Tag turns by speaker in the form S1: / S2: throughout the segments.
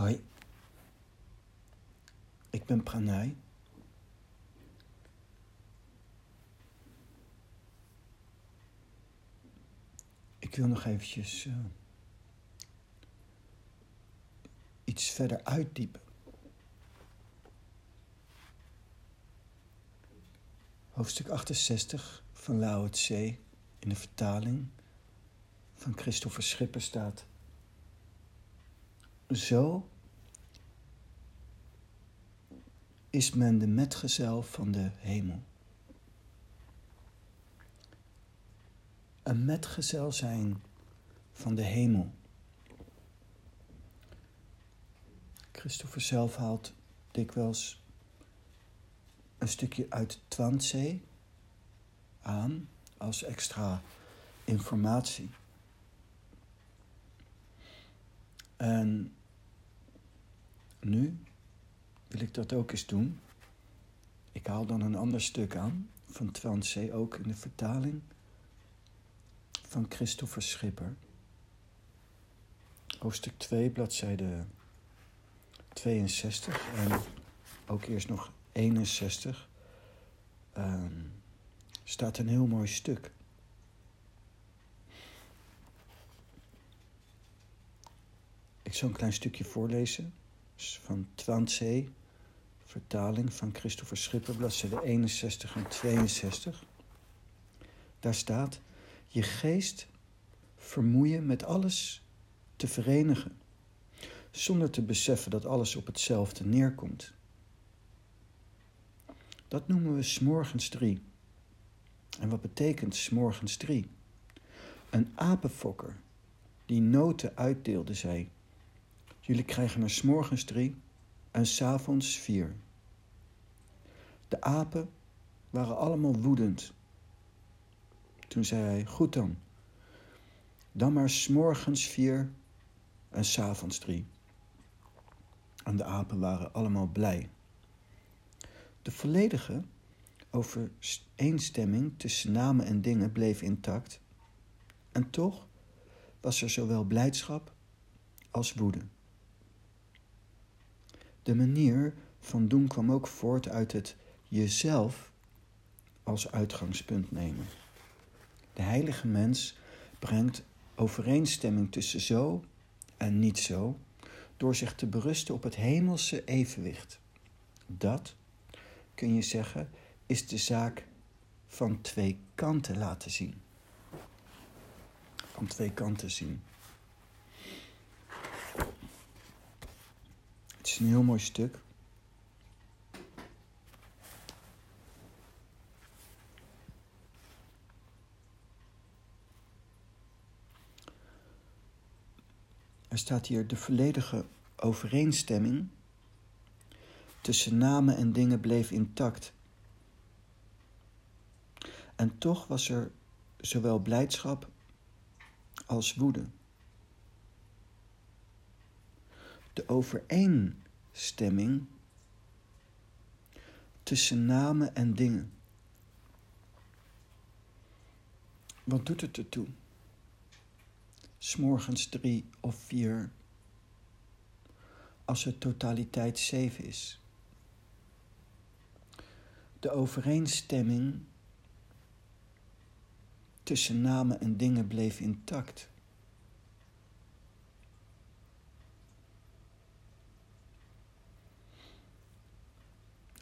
S1: Hoi, ik ben Pranay. Ik wil nog eventjes uh, iets verder uitdiepen. Hoofdstuk 68 van Lao Tse in de vertaling van Christopher Schipper staat. Zo is men de metgezel van de hemel. Een metgezel zijn van de hemel. Christopher zelf haalt dikwijls een stukje uit Twanse aan als extra informatie. En nu wil ik dat ook eens doen. Ik haal dan een ander stuk aan van Twanse, ook in de vertaling van Christopher Schipper. Hoofdstuk 2, bladzijde 62 en ook eerst nog 61 um, staat een heel mooi stuk. Ik zal een klein stukje voorlezen van Twanse, vertaling van Christopher Schipper, bladzijde 61 en 62. Daar staat: Je geest vermoeien met alles te verenigen, zonder te beseffen dat alles op hetzelfde neerkomt. Dat noemen we s'morgens drie. En wat betekent s'morgens drie? Een apenfokker die noten uitdeelde, zei: Jullie krijgen er s'morgens drie en s'avonds vier. De apen waren allemaal woedend. Toen zei hij: Goed dan, dan maar s'morgens vier en s'avonds drie. En de apen waren allemaal blij. De volledige overeenstemming tussen namen en dingen bleef intact. En toch was er zowel blijdschap als woede. De manier van doen kwam ook voort uit het jezelf als uitgangspunt nemen. De heilige mens brengt overeenstemming tussen zo en niet zo door zich te berusten op het hemelse evenwicht. Dat, kun je zeggen, is de zaak van twee kanten laten zien. Van twee kanten zien. Is een heel mooi stuk. Er staat hier de volledige overeenstemming tussen namen en dingen bleef intact. En toch was er zowel blijdschap als woede. De overeenstemming tussen namen en dingen. Wat doet het ertoe? S'morgens drie of vier, als het totaliteit zeven is. De overeenstemming tussen namen en dingen bleef intact.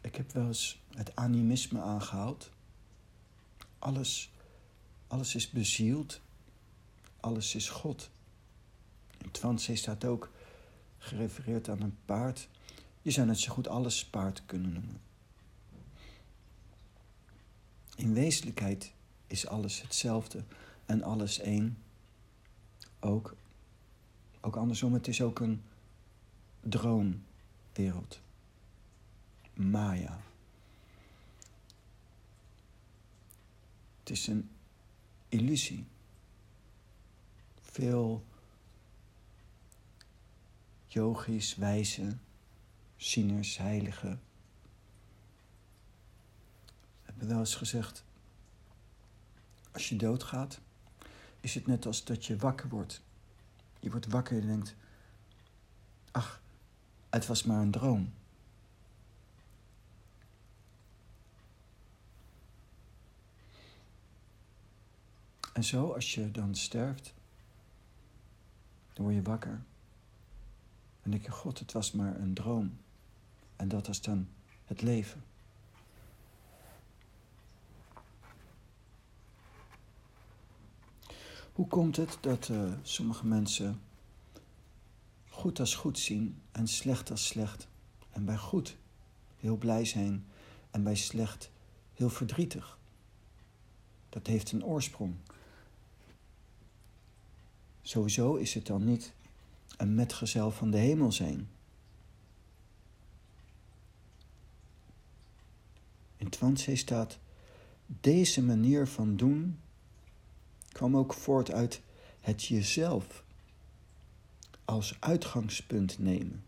S1: Ik heb wel eens het animisme aangehaald. Alles, alles is bezield, alles is God. In Twanse staat ook gerefereerd aan een paard. Je zou net zo goed alles paard kunnen noemen. In wezenlijkheid is alles hetzelfde en alles één. Ook, ook andersom, het is ook een droomwereld. Maya. Het is een illusie. Veel yogis, wijzen, zieners, heiligen hebben wel eens gezegd: als je doodgaat, is het net als dat je wakker wordt. Je wordt wakker en denkt: ach, Het was maar een droom. En zo, als je dan sterft, dan word je wakker. En denk je, God, het was maar een droom. En dat was dan het leven. Hoe komt het dat uh, sommige mensen goed als goed zien en slecht als slecht? En bij goed heel blij zijn en bij slecht heel verdrietig? Dat heeft een oorsprong. Sowieso is het dan niet een metgezel van de hemel zijn. In Twansee staat: Deze manier van doen kwam ook voort uit het jezelf als uitgangspunt nemen.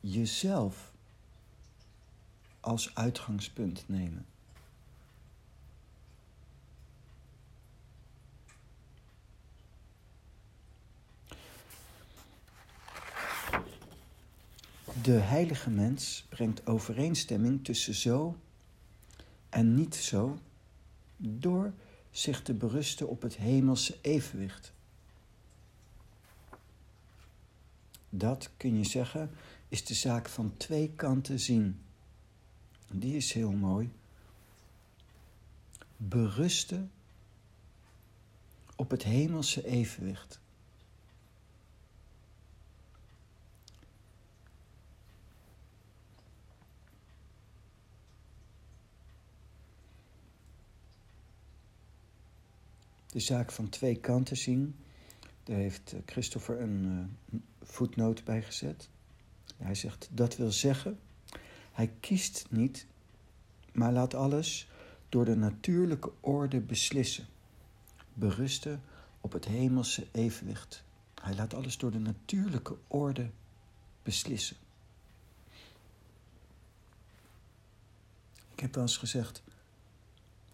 S1: Jezelf als uitgangspunt nemen. De heilige mens brengt overeenstemming tussen zo en niet zo door zich te berusten op het hemelse evenwicht. Dat kun je zeggen is de zaak van twee kanten zien. Die is heel mooi. Berusten op het hemelse evenwicht. De zaak van twee kanten zien. Daar heeft eh, Christopher een uh, voetnoot bij gezet. Hij zegt, dat wil zeggen, hij kiest niet, maar laat alles door de natuurlijke orde beslissen. Berusten op het hemelse evenwicht. Hij laat alles door de natuurlijke orde beslissen. Ik heb wel eens gezegd,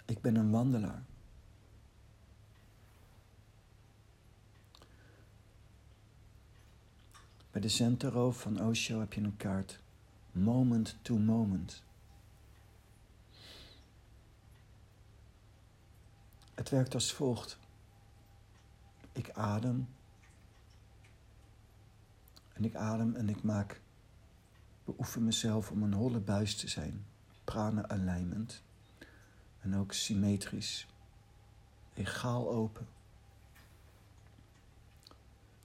S1: ik ben een wandelaar. Bij de Zentaro van Osho heb je een kaart. Moment to moment. Het werkt als volgt. Ik adem. En ik adem en ik maak, beoefen mezelf om een holle buis te zijn. Prana alignment. En ook symmetrisch. Egaal open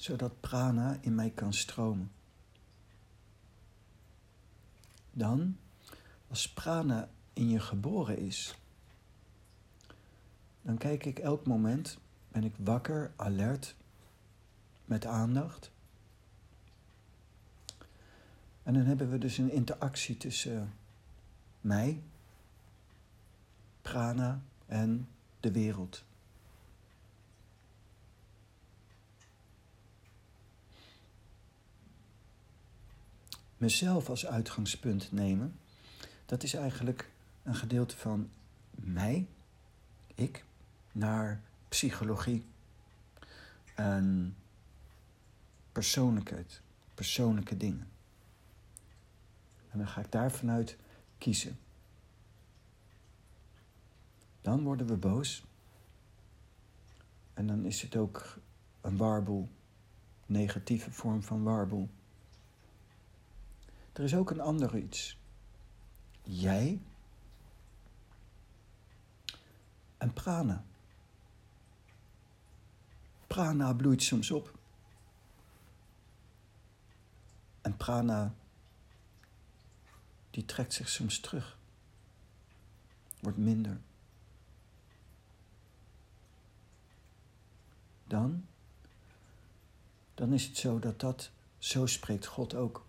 S1: zodat prana in mij kan stromen. Dan, als prana in je geboren is, dan kijk ik elk moment, ben ik wakker, alert, met aandacht. En dan hebben we dus een interactie tussen mij, prana en de wereld. Mezelf als uitgangspunt nemen, dat is eigenlijk een gedeelte van mij, ik, naar psychologie en persoonlijkheid, persoonlijke dingen. En dan ga ik daar vanuit kiezen. Dan worden we boos. En dan is het ook een warboel, negatieve vorm van warboel. Er is ook een ander iets. Jij en prana. Prana bloeit soms op. En prana, die trekt zich soms terug. Wordt minder. Dan, dan is het zo dat dat, zo spreekt God ook.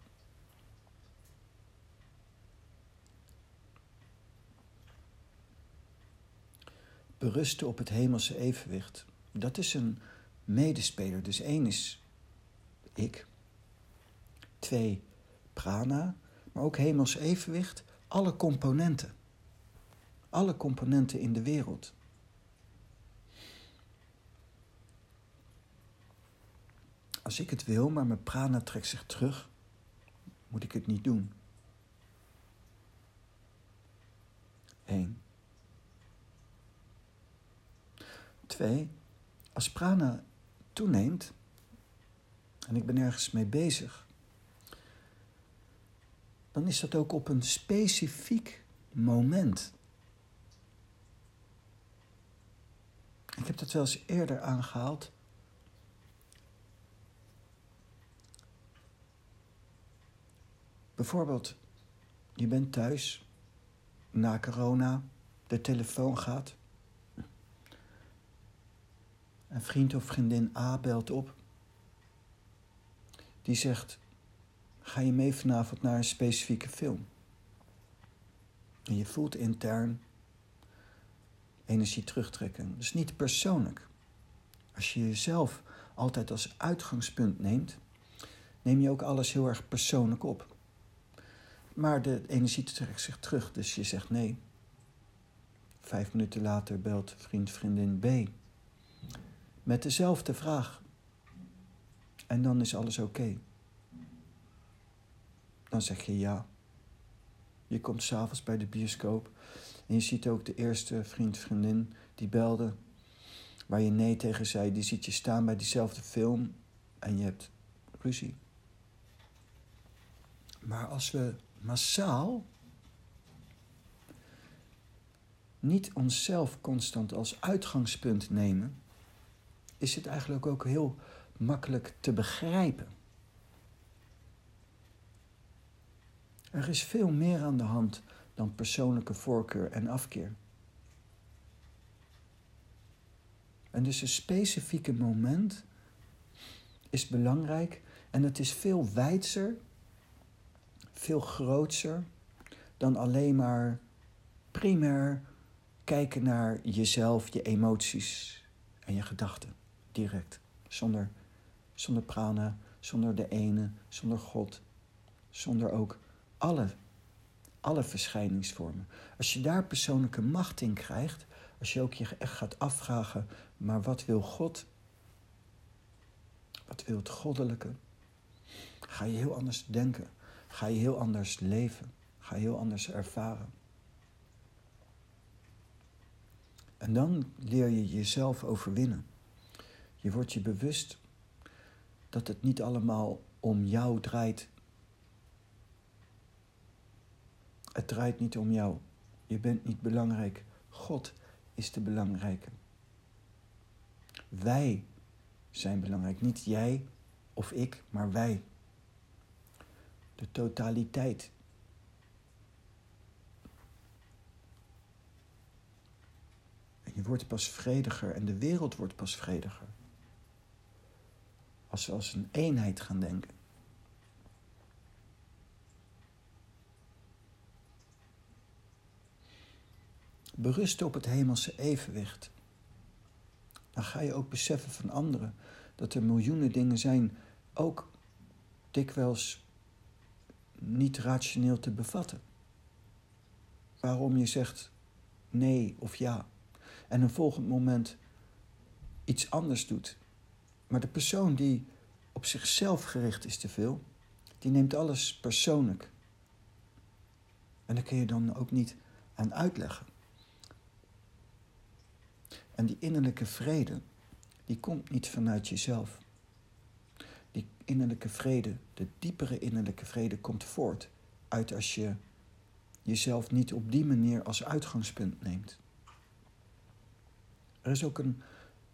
S1: Berusten op het hemelse evenwicht. Dat is een medespeler. Dus één is ik. Twee, prana. Maar ook hemels evenwicht. Alle componenten. Alle componenten in de wereld. Als ik het wil, maar mijn prana trekt zich terug, moet ik het niet doen. Eén. Twee, als prana toeneemt en ik ben ergens mee bezig, dan is dat ook op een specifiek moment. Ik heb dat wel eens eerder aangehaald. Bijvoorbeeld, je bent thuis na corona, de telefoon gaat. Een vriend of vriendin A belt op. Die zegt: Ga je mee vanavond naar een specifieke film? En je voelt intern energie terugtrekken. Dus niet persoonlijk. Als je jezelf altijd als uitgangspunt neemt, neem je ook alles heel erg persoonlijk op. Maar de energie trekt zich terug, dus je zegt nee. Vijf minuten later belt vriend, vriendin B. Met dezelfde vraag. En dan is alles oké. Dan zeg je ja. Je komt s'avonds bij de bioscoop en je ziet ook de eerste vriend, vriendin die belde, waar je nee tegen zei, die ziet je staan bij diezelfde film en je hebt ruzie. Maar als we massaal niet onszelf constant als uitgangspunt nemen, is het eigenlijk ook heel makkelijk te begrijpen. Er is veel meer aan de hand dan persoonlijke voorkeur en afkeer. En dus een specifieke moment is belangrijk en het is veel wijdser, veel grootser dan alleen maar primair kijken naar jezelf, je emoties en je gedachten direct. Zonder, zonder prana, zonder de ene, zonder God, zonder ook alle alle verschijningsvormen. Als je daar persoonlijke macht in krijgt, als je ook je echt gaat afvragen, maar wat wil God? Wat wil het goddelijke? Ga je heel anders denken, ga je heel anders leven, ga je heel anders ervaren. En dan leer je jezelf overwinnen. Je wordt je bewust dat het niet allemaal om jou draait, Het draait niet om jou. Je bent niet belangrijk. God is de belangrijke. Wij zijn belangrijk. Niet jij of ik, maar wij. De totaliteit. En je wordt pas vrediger en de wereld wordt pas vrediger. Als we als een eenheid gaan denken. berusten op het hemelse evenwicht. Dan ga je ook beseffen van anderen dat er miljoenen dingen zijn, ook dikwijls niet rationeel te bevatten. Waarom je zegt nee of ja en een volgend moment iets anders doet. Maar de persoon die op zichzelf gericht is te veel, die neemt alles persoonlijk. En daar kun je dan ook niet aan uitleggen. En die innerlijke vrede, die komt niet vanuit jezelf. Die innerlijke vrede, de diepere innerlijke vrede, komt voort uit als je jezelf niet op die manier als uitgangspunt neemt. Er is ook een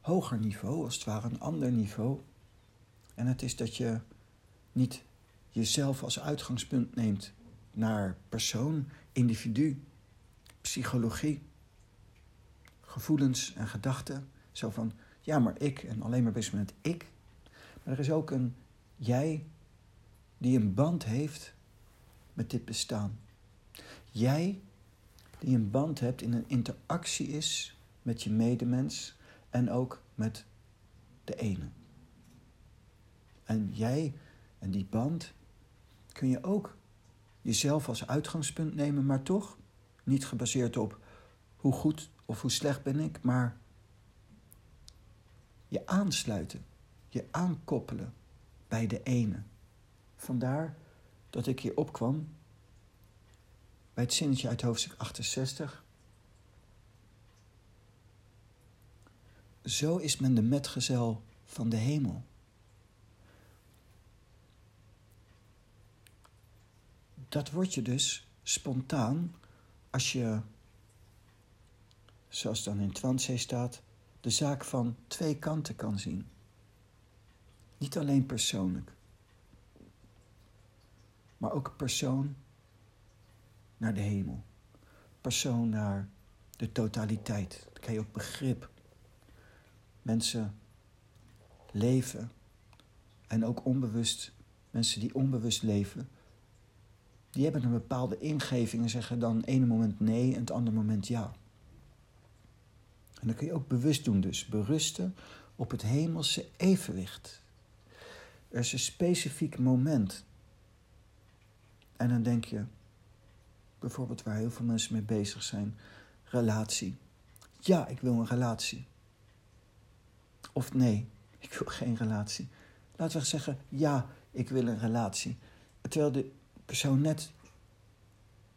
S1: hoger niveau, als het ware een ander niveau. En het is dat je niet jezelf als uitgangspunt neemt naar persoon, individu, psychologie gevoelens en gedachten. Zo van, ja, maar ik en alleen maar bezig met ik. Maar er is ook een jij die een band heeft met dit bestaan. Jij die een band hebt in een interactie is met je medemens en ook met de ene. En jij en die band kun je ook jezelf als uitgangspunt nemen, maar toch niet gebaseerd op hoe goed of hoe slecht ben ik, maar je aansluiten, je aankoppelen bij de ene. Vandaar dat ik hier opkwam bij het zinnetje uit hoofdstuk 68. Zo is men de metgezel van de hemel. Dat word je dus spontaan als je, zoals dan in Twansee staat, de zaak van twee kanten kan zien. Niet alleen persoonlijk, maar ook persoon naar de hemel. Persoon naar de totaliteit. Dan krijg je ook begrip. Mensen leven en ook onbewust, mensen die onbewust leven, die hebben een bepaalde ingeving en zeggen dan ene moment nee en het andere moment ja. En dan kun je ook bewust doen dus, berusten op het hemelse evenwicht. Er is een specifiek moment. En dan denk je, bijvoorbeeld waar heel veel mensen mee bezig zijn, relatie. Ja, ik wil een relatie. Of nee, ik wil geen relatie. Laten we zeggen, ja, ik wil een relatie. Terwijl de persoon net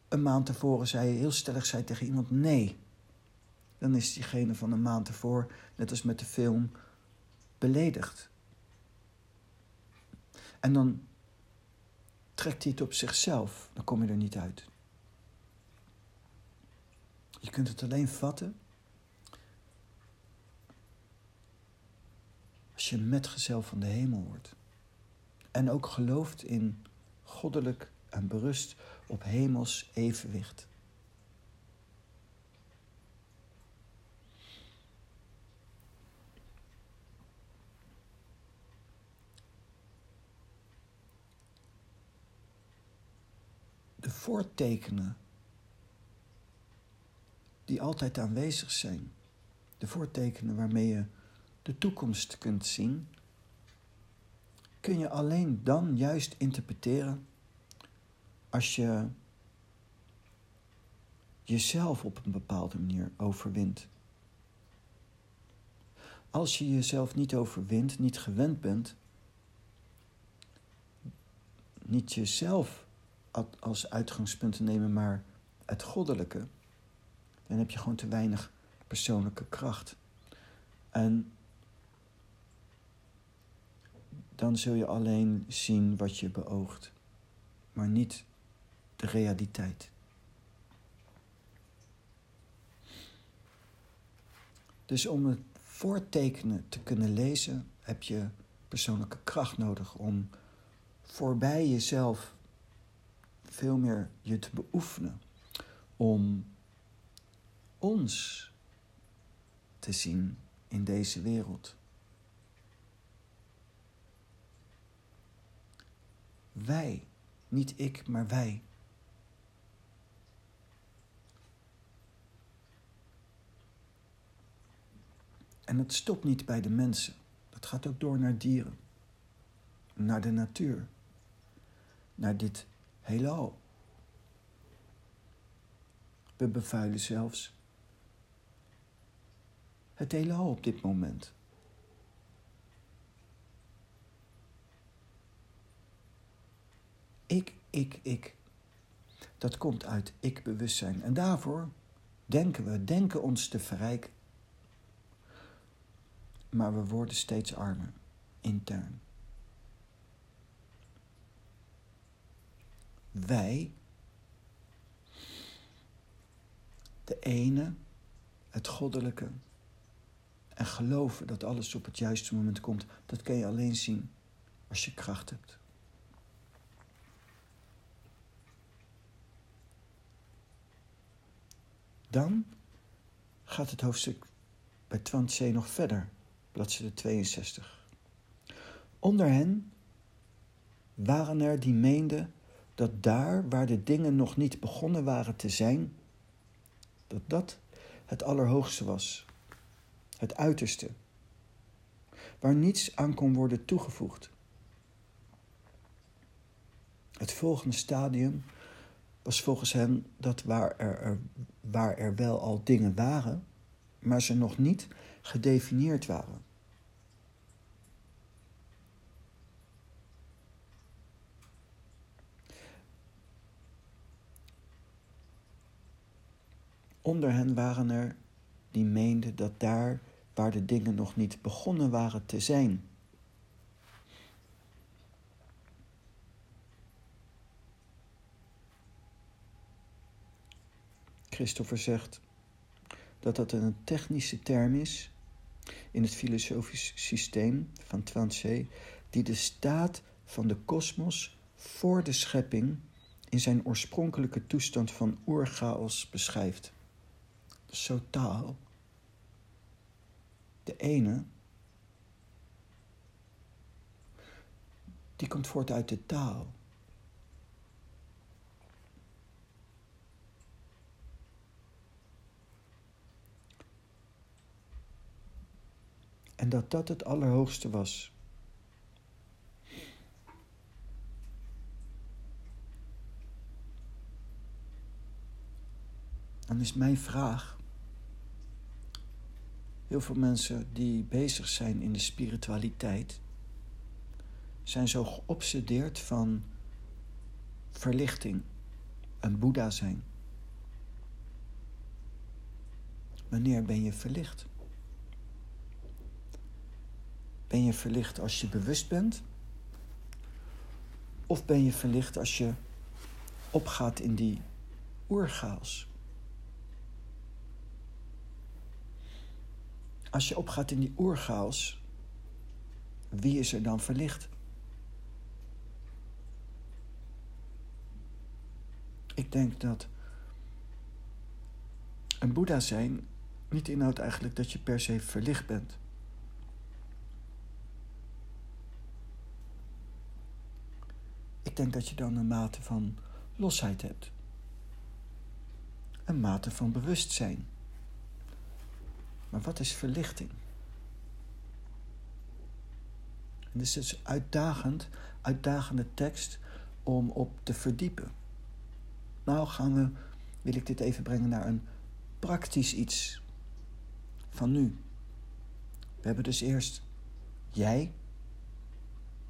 S1: een maand tevoren zei, heel stellig zei tegen iemand nee. Dan is diegene van een maand ervoor, net als met de film, beledigd. En dan trekt hij het op zichzelf, dan kom je er niet uit. Je kunt het alleen vatten als je metgezel van de hemel wordt. En ook gelooft in goddelijk en berust op hemels evenwicht. De voortekenen die altijd aanwezig zijn, de voortekenen waarmee je de toekomst kunt zien, kun je alleen dan juist interpreteren als je jezelf op een bepaalde manier overwint. Als je jezelf niet overwint, niet gewend bent, niet jezelf als uitgangspunt te nemen, maar het goddelijke, dan heb je gewoon te weinig persoonlijke kracht. En dan zul je alleen zien wat je beoogt, maar niet de realiteit. Dus om het voortekenen te kunnen lezen, heb je persoonlijke kracht nodig om voorbij jezelf veel meer je te beoefenen. Om ons te zien in deze wereld. Wij, niet ik, maar wij. En het stopt niet bij de mensen. Dat gaat ook door naar dieren, naar de natuur, naar dit heelal. We bevuilen zelfs het heelal op dit moment. Ik, ik, ik. Dat komt uit ik-bewustzijn. En daarvoor denken we, denken ons te verrijken. Maar we worden steeds armer, intern. Wij, de ene, het goddelijke, en geloven dat alles op het juiste moment komt, dat kan je alleen zien als je kracht hebt. Dan gaat het hoofdstuk bij Twantse nog verder, bladzijde 62. Onder hen waren er die meenden dat daar waar de dingen nog niet begonnen waren te zijn, dat dat het allerhoogste was, het uiterste, waar niets aan kon worden toegevoegd. Het volgende stadium was volgens hen dat waar er, waar er wel al dingen waren, maar ze nog niet gedefinieerd waren. Onder hen waren er die meenden dat daar waar de dingen nog niet begonnen waren te zijn, Christopher zegt dat dat een technische term is in het filosofisch systeem van Twanshe, die de staat van de kosmos voor de schepping in zijn oorspronkelijke toestand van oerchaos beschrijft. Zo taal. De ene, die komt voort uit de taal. En dat dat het Allerhoogste was. Dan is mijn vraag. Heel veel mensen die bezig zijn in de spiritualiteit zijn zo geobsedeerd van verlichting, een Boeddha zijn. Wanneer ben je verlicht? Ben je verlicht als je bewust bent? Of ben je verlicht als je opgaat in die oergaals? Als je opgaat in die oergaals, wie is er dan verlicht? Ik denk dat een Boeddha zijn niet inhoudt eigenlijk dat je per se verlicht bent. Ik denk dat je dan een mate van losheid hebt. Een mate van bewustzijn. Maar wat is verlichting? En dit is dus uitdagend, uitdagende tekst om op te verdiepen. Nou gaan we, wil ik dit even brengen naar een praktisch iets van nu. We hebben dus eerst jij,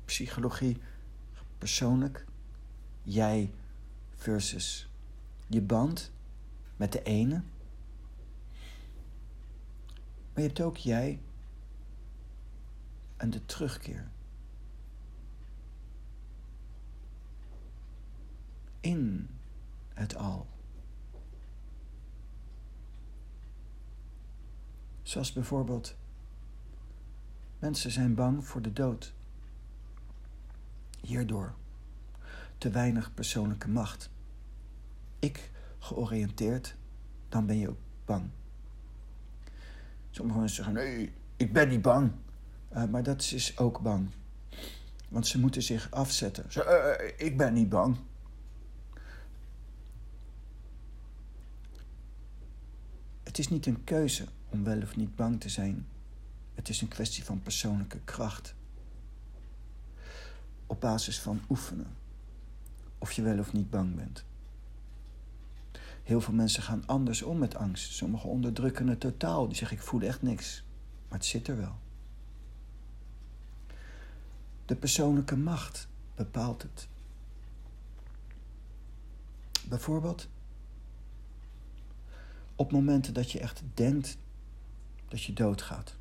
S1: psychologie, persoonlijk, jij versus je band met de ene. Maar je hebt ook jij en de terugkeer. In het al. Zoals bijvoorbeeld, mensen zijn bang voor de dood. Hierdoor te weinig persoonlijke macht. Ik georiënteerd, dan ben je ook bang. Sommige mensen zeggen: nee, ik ben niet bang. Uh, maar dat is ook bang. Want ze moeten zich afzetten. Ze, uh, ik ben niet bang. Het is niet een keuze om wel of niet bang te zijn. Het is een kwestie van persoonlijke kracht. Op basis van oefenen. Of je wel of niet bang bent. Heel veel mensen gaan anders om met angst. Sommigen onderdrukken het totaal. Die zeggen: Ik voel echt niks. Maar het zit er wel. De persoonlijke macht bepaalt het. Bijvoorbeeld op momenten dat je echt denkt dat je doodgaat.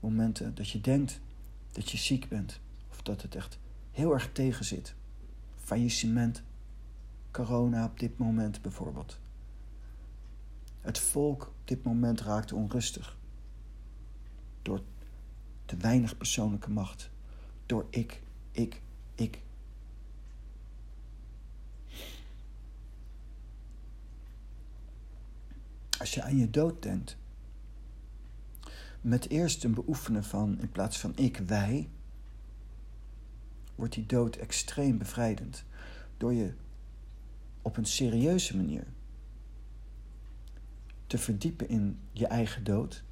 S1: Momenten dat je denkt dat je ziek bent dat het echt heel erg tegen zit. Faillissement, corona op dit moment bijvoorbeeld. Het volk op dit moment raakt onrustig. Door te weinig persoonlijke macht. Door ik, ik, ik. Als je aan je dood denkt, met eerst een beoefenen van in plaats van ik, wij, wordt die dood extreem bevrijdend. Door je op een serieuze manier te verdiepen in je eigen dood,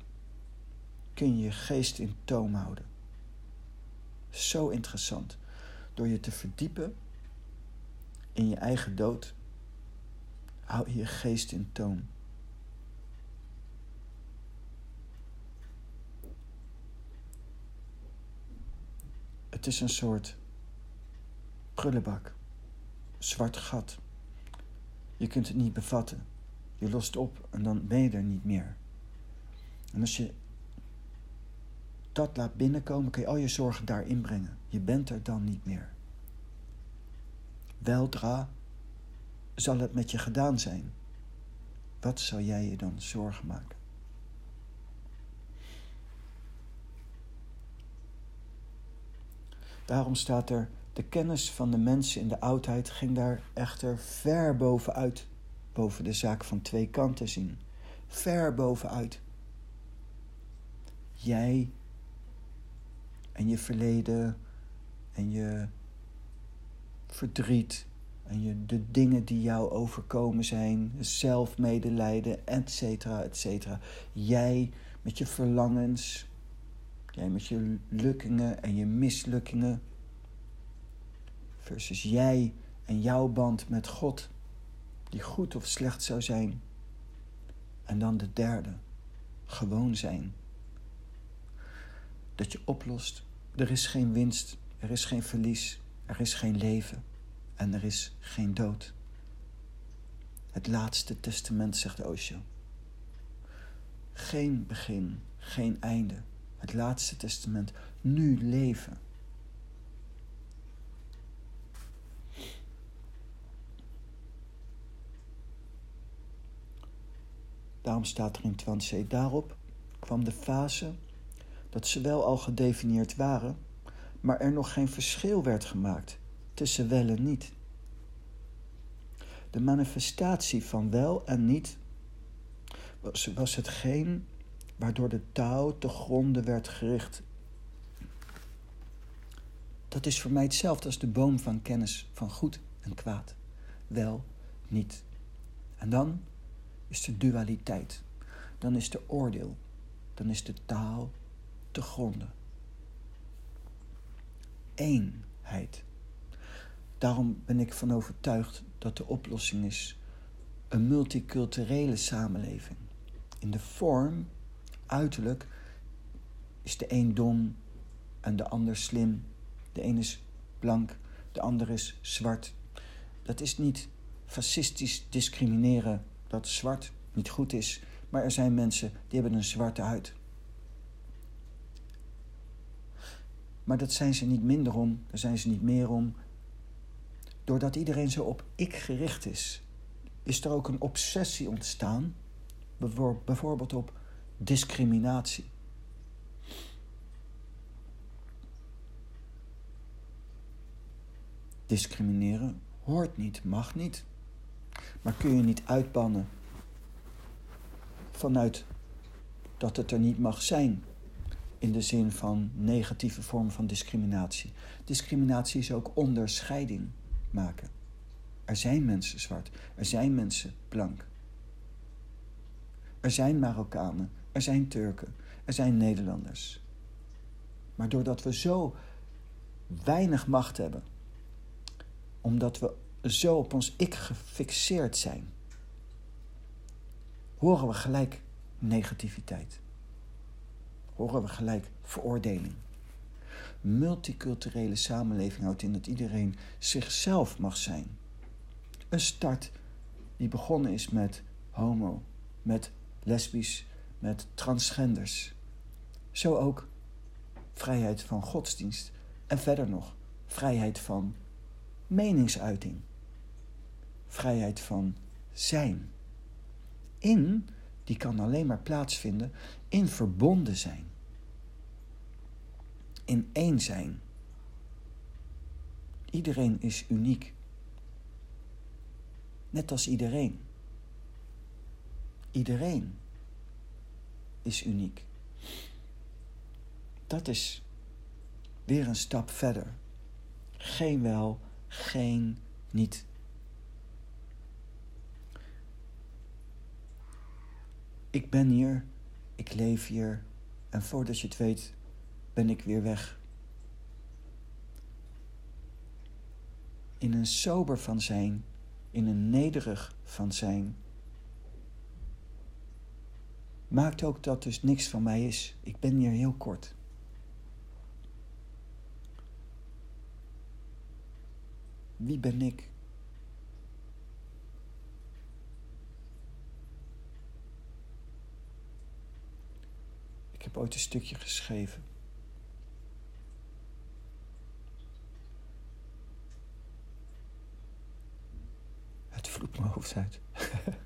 S1: kun je je geest in toom houden. Zo interessant. Door je te verdiepen in je eigen dood, hou je je geest in toom. Het is een soort prullenbak, zwart gat. Je kunt het niet bevatten. Je lost op en dan ben je er niet meer. En als je dat laat binnenkomen, kun je al je zorgen daar inbrengen. Je bent er dan niet meer. Weldra zal het met je gedaan zijn. Wat zou jij je dan zorgen maken? Daarom staat er, de kennis van de mensen in de oudheid ging daar echter ver bovenuit, boven de zaak van twee kanten zien. Ver bovenuit. Jij en je verleden en je verdriet en je, de dingen die jou overkomen zijn, zelfmedelijden, et cetera, et cetera. Jij met je verlangens, jij met je lukkingen en je mislukkingen, versus jij en jouw band met God, die goed of slecht zou zijn. En dan de derde, gewoon zijn. Dat je oplost, er is geen winst, er is geen verlies, er is geen leven en er is geen dood. Het laatste testament, zegt Osho. Geen begin, geen einde. Het laatste testament, nu leven. Daarom staat er in Twansee, daarop kwam de fase dat ze wel al gedefinieerd waren, maar er nog geen verschil werd gemaakt tussen wel en niet. De manifestatie van wel en niet was, was hetgeen waardoor de touw te gronden werd gericht. Dat is voor mij hetzelfde als de boom van kennis van goed en kwaad. Wel, niet. En dan is de dualiteit. Dan is de oordeel. Dan is de taal te gronden. Eenheid. Daarom ben ik van overtuigd dat de oplossing is een multiculturele samenleving. In de vorm, uiterlijk, is de een dom en de ander slim. De een is blank, de ander is zwart. Dat is niet fascistisch discrimineren dat zwart niet goed is, maar er zijn mensen die hebben een zwarte huid. Maar dat zijn ze niet minder om, daar zijn ze niet meer om, doordat iedereen zo op ik gericht is, is er ook een obsessie ontstaan, bijvoorbeeld op discriminatie. Discrimineren hoort niet, mag niet. Maar kun je niet uitbannen vanuit dat het er niet mag zijn in de zin van negatieve vormen van discriminatie. Discriminatie is ook onderscheiding maken. Er zijn mensen zwart, er zijn mensen blank. Er zijn Marokkanen, er zijn Turken, er zijn Nederlanders. Maar doordat we zo weinig macht hebben, omdat we zo op ons ik gefixeerd zijn, horen we gelijk negativiteit. Horen we gelijk veroordeling multiculturele samenleving houdt in dat iedereen zichzelf mag zijn. Een start die begonnen is met homo, met lesbisch, met transgenders. Zo ook vrijheid van godsdienst en verder nog vrijheid van meningsuiting. Vrijheid van zijn. In, die kan alleen maar plaatsvinden in verbonden zijn in één zijn. Iedereen is uniek. Net als iedereen. Iedereen is uniek. Dat is weer een stap verder. Geen wel, geen niet. Ik ben hier, ik leef hier en voordat je het weet ben ik weer weg. In een sober van zijn, in een nederig van zijn. Maakt ook dat dus niks van mij is. Ik ben hier heel kort. Wie ben ik? Ooit een stukje geschreven. Het vloekt mijn hoofd uit.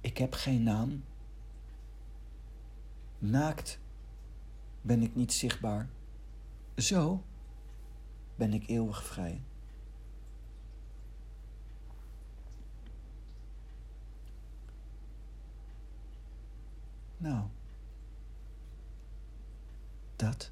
S1: ik heb geen naam. Naakt ben ik niet zichtbaar. Zo ben ik eeuwig vrij. Nou, dat